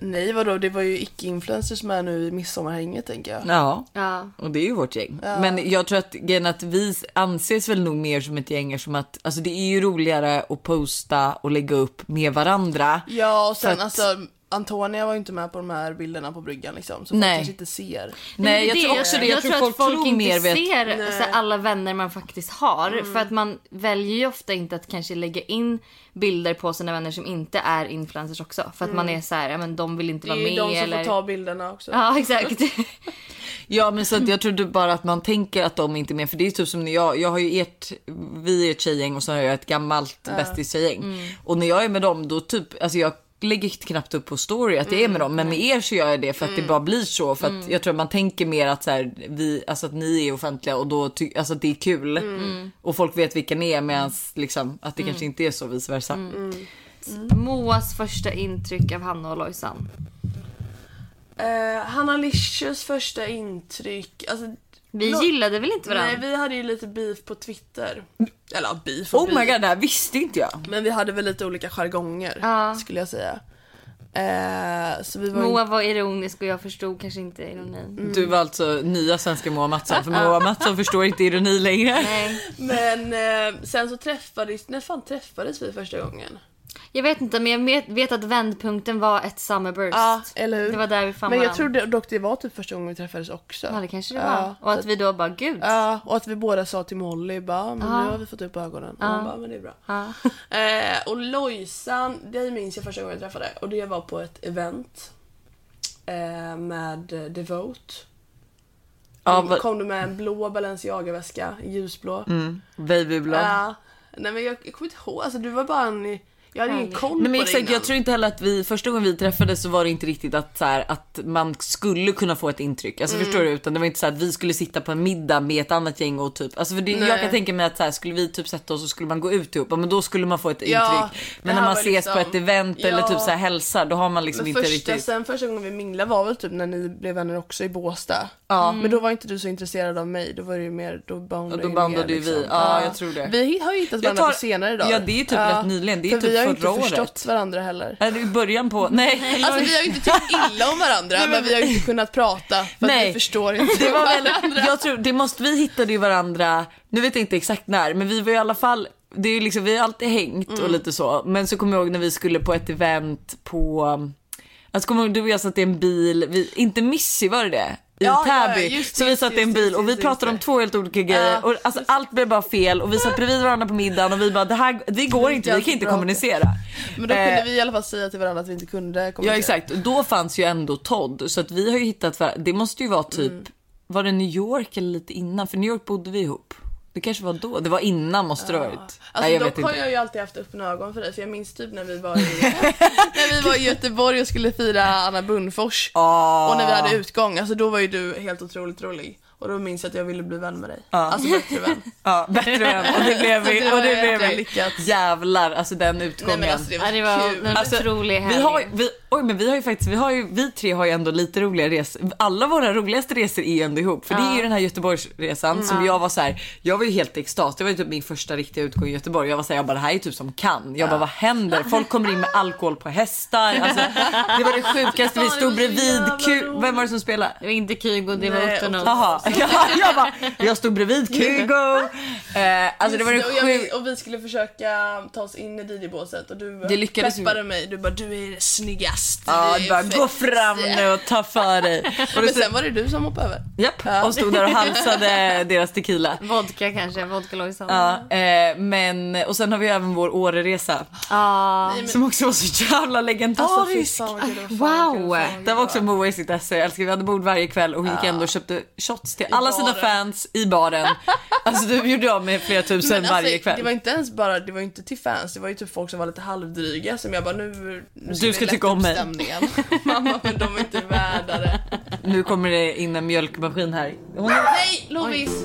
Nej vadå, det var ju icke-influencers med nu i midsommarhänget tänker jag. Ja, Ja. och det är ju vårt gäng. Men jag tror att att vi anses väl nog mer som ett gäng som att alltså det är ju roligare att posta och lägga upp med varandra. Ja och sen att- alltså Antonia var ju inte med på de här bilderna på bryggan liksom. Så folk Nej. kanske inte ser. Nej, jag det- tror också det. Jag, tror, folk, tror inte mer vet. ser så alla vänner man faktiskt har. För att man väljer ju ofta inte att kanske lägga in bilder på sina vänner som inte är influencers också. För att man är så här, ja men de vill inte Det vara är med ju de som eller... får ta bilderna också. Ja exakt. Ja men så att jag trodde bara att man tänker att de inte är med för det är typ som när jag, jag har ju ert, vi är ett tjejgäng och så har jag ett gammalt bästis-tjejgäng. Och när jag är med dem då typ, alltså jag lägger knappt upp på story att jag är med dem men med er så gör jag det för att det bara blir så för att jag tror att man tänker mer att så här, vi, alltså att ni är offentliga och då ty, alltså att det är kul. Och folk vet vilka ni är medan liksom att det kanske inte är så vice versa. Moas första intryck av Hanna och Lojsan. Eh, Hanna Licious första intryck. Alltså, Vi Lo- gillade väl inte varandra? nej vi hade ju lite beef på Twitter. Eller ja, beef och Oh my beef. god det här visste inte jag. Men vi hade väl lite olika jargonger Ja. skulle jag säga. Eh, så vi var Moa var ironisk och jag förstod kanske inte ironin. Du var alltså nya svenska Moa Mattsson för Moa Mattsson förstår inte ironi längre. Nej. Men eh, sen så träffades, när fan träffades vi första gången? Jag vet inte men jag vet, att vändpunkten var ett summerburst. Ja, eller hur? Det var där vi fann Men jag varandra. trodde dock det var typ första gången vi träffades också. Ja det kanske det var. Ja, och att vi då bara gud. Ja, och att vi båda sa till Molly bara, men nu har vi fått upp ögonen. Och hon bara, men det är bra. Ja. Eh, och Lojsan, det minns jag första gången jag träffade. Och det var på ett event. Eh, med Devote. Ja, Kom, vad- kom du med en blå Balenciaga-väska, ljusblå. Mm, babyblå. Ja. nej men jag, jag kommer inte ihåg, alltså du var bara en... Jag hade ingen koll Nej, men på det exakt, innan. jag tror inte heller att vi första gången vi träffades så var det inte riktigt att, så här, att man skulle kunna få ett intryck. Alltså Mm. förstår du? Utan det var inte så här, att vi skulle sitta på en middag med ett annat gäng och typ, alltså för det, jag kan tänka mig att så här, skulle vi typ sätta oss och skulle man gå ut ihop, ja, men då skulle man få ett Ja, intryck. det Men när man ses liksom- på ett event eller Ja. typ så här hälsar, då har man liksom Men inte första, riktigt. sen första gången vi minglade var väl typ när ni blev vänner också i Båstad. Ja. Men då var inte du så intresserad av mig, då var det ju mer, då bondade Ja, då ju bandade mer, ju vi. liksom. Ja, jag tror det. Vi har ju hittat varandra tar- på senare idag. Ja, det är ju typ rätt nyligen. Det är typ har ju inte året. förstått varandra heller. Är det i början på, nej. Alltså vi har ju inte tyckt illa om varandra men vi har ju inte kunnat prata för att Nej. vi förstår inte Det var väl, varandra. jag tror, det måste, vi hittade ju varandra, nu vet jag inte exakt när, men vi var i alla fall, det är ju liksom, vi har alltid hängt Mm. och lite så. Men så kommer jag ihåg när vi skulle på ett event på, alltså kommer du och jag satt i en bil, vi, inte Missy var det det? I Ja, ja, Täby. just så vi satt i en bil just och vi pratade om två helt olika grejer. Ja. Och alltså, allt blev bara fel och vi satt bredvid varandra på middagen och vi bara, det här, det går inte, vi kan inte kommunicera. Men då kunde Eh, vi i alla fall säga till varandra att vi inte kunde Ja kommunicera. exakt, och då fanns ju ändå Todd så att vi har ju hittat varandra. Det måste ju vara typ, Mm. var det New York eller lite innan? För New York bodde vi ihop. Det kanske var då, det var innan måste det ha varit. Alltså Nej, jag dock vet har inte. jag ju alltid haft öppna ögon för dig för jag minns typ när vi var i, när vi var i Göteborg och skulle fira Anna Bunnfors. Ah. Och när vi hade utgång, alltså då var ju du helt otroligt rolig. Och då minns jag att jag ville bli vän med dig. Alltså bättre vän. Ja, bättre vän. Och det blev vi. Och det blev vi. lyckat. Jävlar, alltså den Nej utgången. men alltså det var, Ja, det var kul. en Alltså, otrolig helg. vi har, vi, oj, men vi har ju faktiskt, vi, har ju, vi tre har ju ändå lite roliga resor. Alla våra roligaste resor är ju ändå ihop. För det är ju den här Göteborgsresan som jag var så här, jag var ju helt extas. Det var ju typ min första riktiga utgång i Göteborg. Jag var så här, jag bara det här är typ som kan. Jag bara vad händer? Folk kommer in med alkohol på hästar. Alltså, det var det sjukaste. Vi stod bredvid. roligt. Vem var det som spelade? Det var inte Kygo, det var Otto Jaha, ja, jag, bara, jag stod bredvid Kygo. Eh, alltså det var det Just och, jag, sjukt. och vi skulle försöka ta oss in i DJ-båset och du Det lyckades peppade mig. Du bara du är snyggast. Ja, du bara, fett." gå fram nu och ta för dig. Och Men sen var det du som hoppade över. japp, och stod där och halsade deras tequila. Vodka kanske, vodka Lojsan. Ja, eh, men, och sen har vi även vår Åreresa Ah. som också var så jävla Alltså legendarisk. Fan, vad kul Wow. det var. också Moa i sitt esse. Jag älskar, vi hade bord varje kväll och hon gick ändå och köpte shots till alla sina baren. fans i baren. Alltså du gjorde av med flera tusen Men varje alltså, kväll. Det var inte ens bara, det var inte till fans, det var ju typ folk som var lite halvdryga som jag bara nu, nu Du vi ska tycka om upp stämningen. Mamma men de är inte värda det. Nu kommer det in en mjölkmaskin här. Hon. Nej Lovis!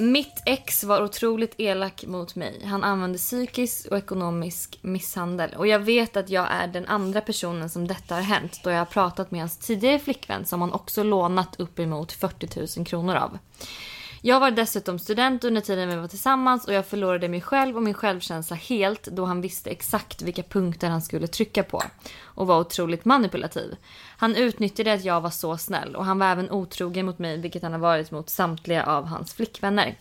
Mitt ex var otroligt elak mot mig. Han använde psykisk och ekonomisk misshandel. Och jag vet att jag är den andra personen som detta har hänt då jag har pratat med hans tidigare flickvän som han också lånat uppemot 40 000 kronor av. Jag var dessutom student under tiden vi var tillsammans och jag förlorade mig själv och min självkänsla helt då han visste exakt vilka punkter han skulle trycka på och var otroligt manipulativ. Han utnyttjade att jag var så snäll och han var även otrogen mot mig vilket han har varit mot samtliga av hans flickvänner.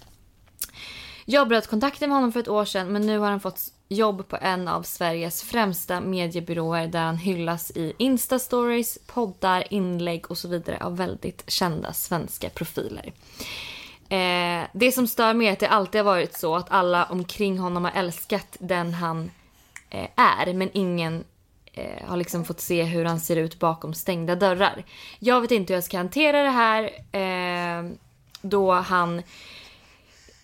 Jag bröt kontakten med honom för ett år sedan men nu har han fått jobb på en av Sveriges främsta mediebyråer där han hyllas i Insta-stories, poddar, inlägg och så vidare av väldigt kända svenska profiler. Eh, det som stör mig är att det alltid har varit så att alla omkring honom har älskat den han eh, är men ingen eh, har liksom fått se hur han ser ut bakom stängda dörrar. Jag vet inte hur jag ska hantera det här eh, då han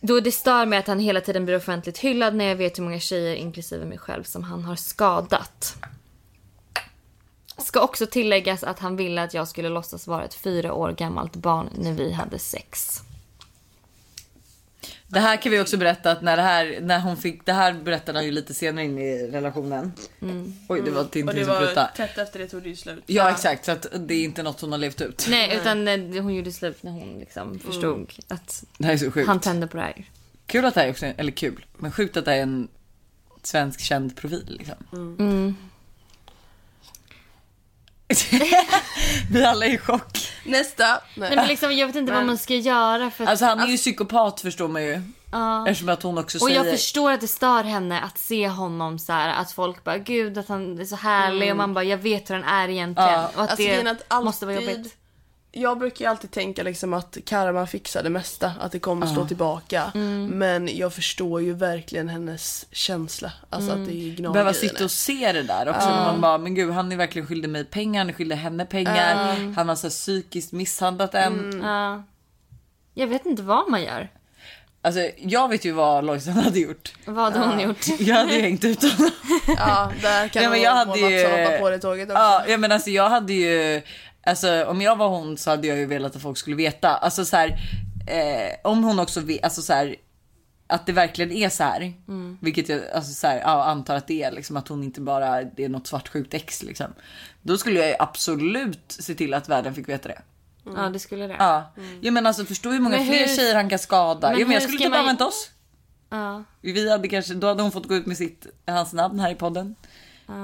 då det stör mig att han hela tiden blir offentligt hyllad när jag vet hur många tjejer, inklusive mig själv, som han har skadat. Ska också tilläggas att han ville att jag skulle låtsas vara ett fyra år gammalt barn när vi hade sex. Det här kan vi också berätta att när det här, när hon fick, det här berättade han ju lite senare in i relationen. Oj det var Och Tintin det som var prutade. tätt efter det tog det ju slut. Ja exakt så att det är inte något hon har levt ut. Nej, utan eh, hon gjorde slut när hon liksom förstod att Det här är så sjukt. han tände på det här. Kul att det här är också, eller kul, men sjukt att det är en svensk känd profil liksom. Mm. Vi alla är i chock. Nästa. Nej. Nej men liksom jag vet inte vad man ska göra för att... Alltså han är ju psykopat förstår man ju. Ja. Eftersom att hon också Och säger... jag förstår att det stör henne att se honom så här, att folk bara gud att han är så härlig och man bara jag vet hur han är egentligen. Ja. Och att Alltså, det grejen är att alltid, måste vara jobbigt. Jag brukar ju alltid tänka liksom att karma fixar det mesta, att det kommer slå tillbaka. Mm. Men jag förstår ju verkligen hennes känsla. Alltså Mm. att det gnager Behöva sitta och se det där också. När man bara, men gud han är verkligen skyldig mig pengar, han är skyldig henne pengar. Han har så psykiskt misshandlat en. Ja. Jag vet inte vad man gör. Alltså jag vet ju vad Lojsan hade gjort. Vad hade hon gjort? Jag hade ju hängt ut honom. Ja, där kan Ja, men jag hade ju- på det tåget också. Ja, ja men alltså jag hade ju, alltså om jag var hon så hade jag ju velat att folk skulle veta. Alltså så här, eh, om hon också vet, alltså så här, att det verkligen är så här. Vilket jag alltså så här, ja, antar att det är liksom att hon inte bara det är något svartsjukt ex liksom. Då skulle jag ju absolut se till att världen fick veta det. Ja det skulle det. Ja, jag men alltså förstå hur många Men fler hur- tjejer han kan skada. Men ja, men jag skulle typ man- använt oss. Ja. Vi hade kanske, då hade hon fått gå ut med sitt, hans namn här i podden.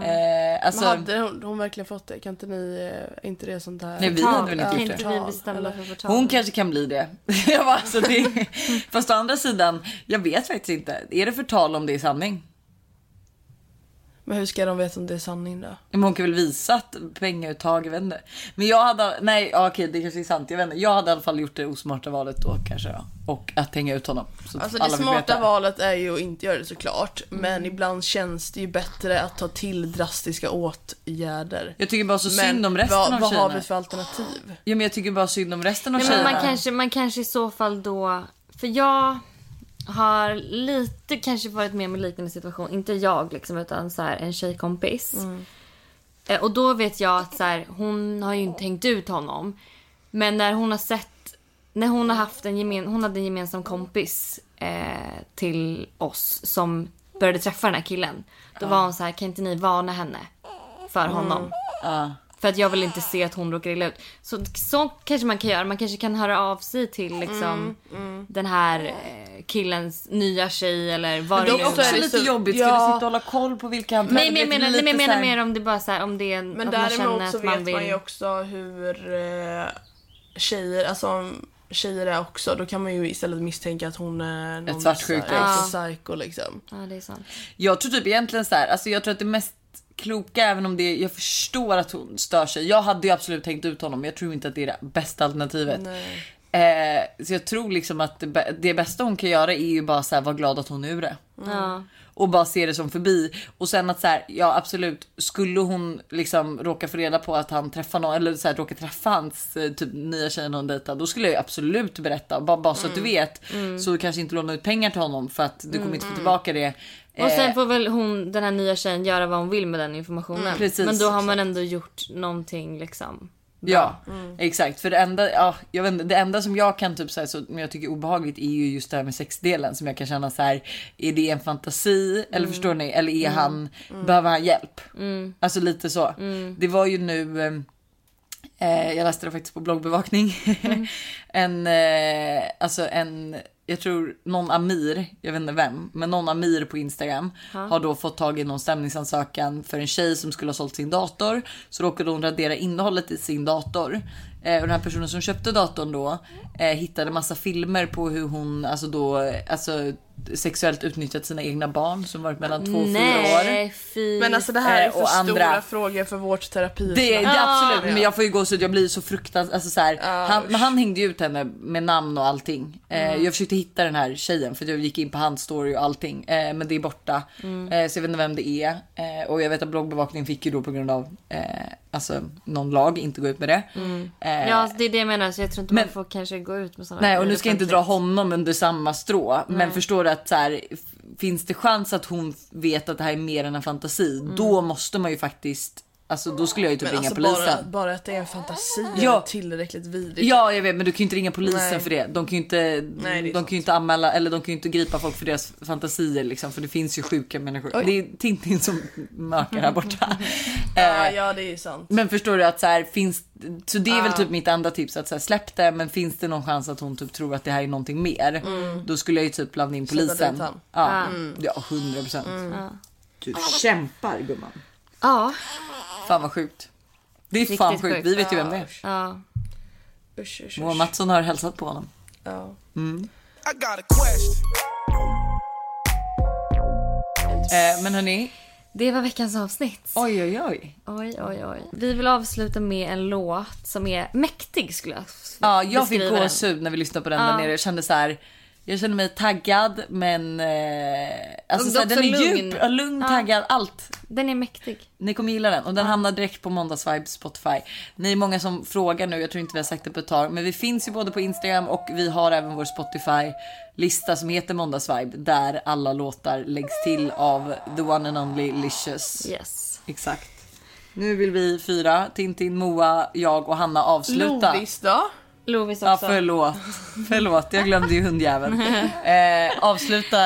Eh, alltså, Men hade hon, hon verkligen fått det? Kan inte ni, är inte det sånt här? Nej, vi hade väl inte gjort det. bestämma för förtal? Hon kanske kan bli det. jag bara, alltså det fast å andra sidan, jag vet faktiskt inte. Är det förtal om det är sanning? Men hur ska de veta om det är sanning då? Men hon kan väl visa att pengauttag, jag vet inte. Men jag hade, nej ja, okej det kanske är sant, jag vet inte. Jag hade i alla fall gjort det osmarta valet då kanske då. Och att hänga ut honom. Alltså det smarta veta. valet är ju att inte göra det såklart. Men ibland känns det ju bättre att ta till drastiska åtgärder. Jag tycker bara så Men synd om resten vad, av vad har tjejerna. vi för alternativ? Ja men jag tycker bara synd om resten av Nej, men tjejerna. man, kanske, man kanske i så fall då... För jag har lite kanske varit med om en liknande situation. Inte jag liksom utan så här, en tjejkompis. Eh, Och då vet jag att så här, hon har ju inte hängt ut honom. Men när hon har sett... När hon har haft en, gemen, hon hade en gemensam kompis eh, till oss som började träffa den här killen. Då var hon så här, kan inte ni varna henne för honom? Ja. För att jag vill inte se att hon råkar illa ut. Så, så kanske man kan göra. Man kanske kan höra av sig till liksom, den här eh, killens nya tjej eller vad det nu också Också är det lite så- jobbigt, ska ja. du sitta och hålla koll på vilka han Nej men jag menar, nej, men menar här- mer om det bara så här, om det är Men däremot så att man vet vill... man ju också hur eh, tjejer, alltså tjejer är också, då kan man ju istället misstänka att hon är någon svartsjukt så här- ex. psycho liksom. Ja det är sant. Jag tror typ egentligen så här, alltså jag tror att det mest kloka, även om det, jag förstår att hon stör sig. Jag hade ju absolut tänkt ut honom, men jag tror inte att det är det bästa alternativet. Eh, så jag tror liksom att det, det bästa hon kan göra är ju bara så här, vara glad att hon är ur det. Ja. Och bara se det som förbi. Och sen att så här, ja absolut, skulle hon liksom råka få reda på att han träffar någon, eller så här, råka träffa hans eh, typ nya tjej hon dejtar, då skulle jag ju absolut berätta. Bara, bara så att du vet. Så du kanske inte låna ut pengar till honom för att du kommer inte få tillbaka det. Och sen Eh, får väl hon, den här nya tjejen göra vad hon vill med den informationen. Mm, precis. Men då har man ändå gjort någonting liksom. Ja, exakt. För det enda, ja, jag vet inte, det enda som jag kan typ säga så, men jag tycker är obehagligt är ju just det här med sexdelen som jag kan känna så här. Är det en fantasi eller förstår ni? Eller är han, behöver han hjälp? Alltså lite så. Det var ju nu, eh, jag läste det faktiskt på bloggbevakning. en, eh, alltså en, jag tror någon Amir, jag vet inte vem, men någon Amir på Instagram har då fått tag i någon stämningsansökan för en tjej som skulle ha sålt sin dator. Så råkade hon radera innehållet i sin dator. Eh, och den här personen som köpte datorn då eh, hittade massa filmer på hur hon alltså då alltså sexuellt utnyttjat sina egna barn som varit mellan två och fyra år. Fy. Men alltså det här är Eh, för och stora andra- frågor för vårt terapi. Det, det Ja. absolut, men jag får ju gå så att jag blir så fruktansvärt, alltså så här, han, men han hängde ju ut henne med namn och allting. Eh, jag försökte hitta den här tjejen för jag gick in på hans story och allting, eh, men det är borta. Eh, så jag vet inte vem det är. Eh, och jag vet att bloggbevakningen fick ju då på grund av eh, alltså, någon lag inte gå ut med det. Eh, Ja, alltså, det är det jag menar. Så jag tror inte Men- man får kanske gå ut med sådana Nej och nu ska jag inte dra honom under samma strå. Men förstår du att så här, finns det chans att hon vet att det här är mer än en fantasi. Då måste man ju faktiskt, alltså då skulle jag ju typ Men ringa alltså polisen. bara, bara att det är en fantasi Ja. är tillräckligt vidrigt. Ja jag vet men du kan ju inte ringa polisen Nej. för det. De kan ju inte, Nej, de kan inte anmäla eller de kan ju inte gripa folk för deras fantasier liksom. För det finns ju sjuka människor. Oj. Det är Tintin som mökar här borta. ja, Eh, ja det är sant. Men förstår du att så här finns, så det är väl Ja. typ mitt enda tips att så här, släpp det men finns det någon chans att hon typ tror att det här är någonting mer. Då skulle jag ju typ blanda in polisen. dit han. Ja, ja 100 procent. Du kämpar gumman. Ja, Fan vad sjukt. Det är fan Riktigt sjukt. sjukt. Vi vet ju vem det är. ja. Usch, usch, Moa usch. Mattsson har hälsat på honom. Ja. I got a question. Eh, men hörni, Det var veckans avsnitt. oj oj oj. Oj, oj, oj. Vi vill avsluta med en låt som är mäktig skulle jag Ja, jag fick beskriva den. gåshud när vi lyssnade på den Ja. där nere. Jag kände så här. Jag kände mig taggad men eh, alltså Och så här, den är lugn. djup, ja, lugn, Ja. taggad, allt. Den är mäktig. Ni kommer gilla den och den hamnar direkt på måndagsvibe Spotify. Ni är många som frågar nu, jag tror inte vi har sagt det på ett tag, men vi finns ju både på Instagram och vi har även vår Spotify lista som heter måndagsvibe där alla låtar läggs till av the one and only Licious. Yes. Exakt. Nu vill vi fyra, Tintin, Moa, jag och Hanna avsluta. Lovis då? Lovis Ja, också. förlåt. Förlåt, jag glömde ju hundjäveln. Eh, avsluta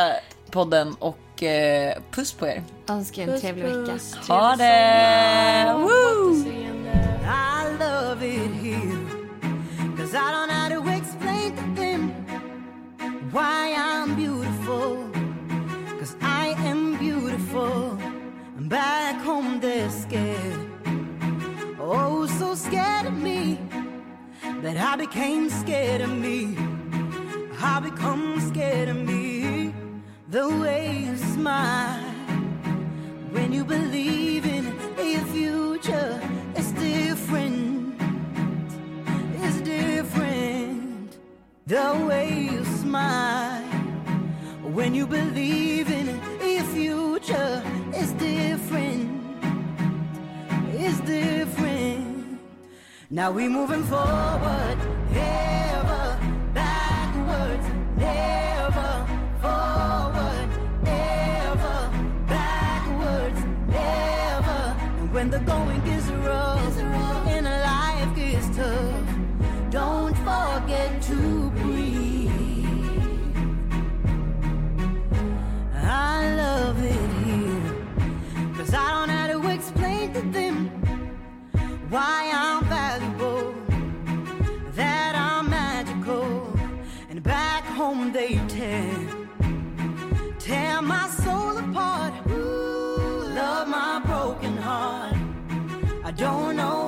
podden och eh, puss på er. Önskar en trevlig vecka. Ha det! Woo! I love it here. Cause I don't know how to explain to them why I'm beautiful. Cause I am beautiful. And back home they're scared. Oh, so scared of me that I became scared of me. I become scared now we moving forward don't know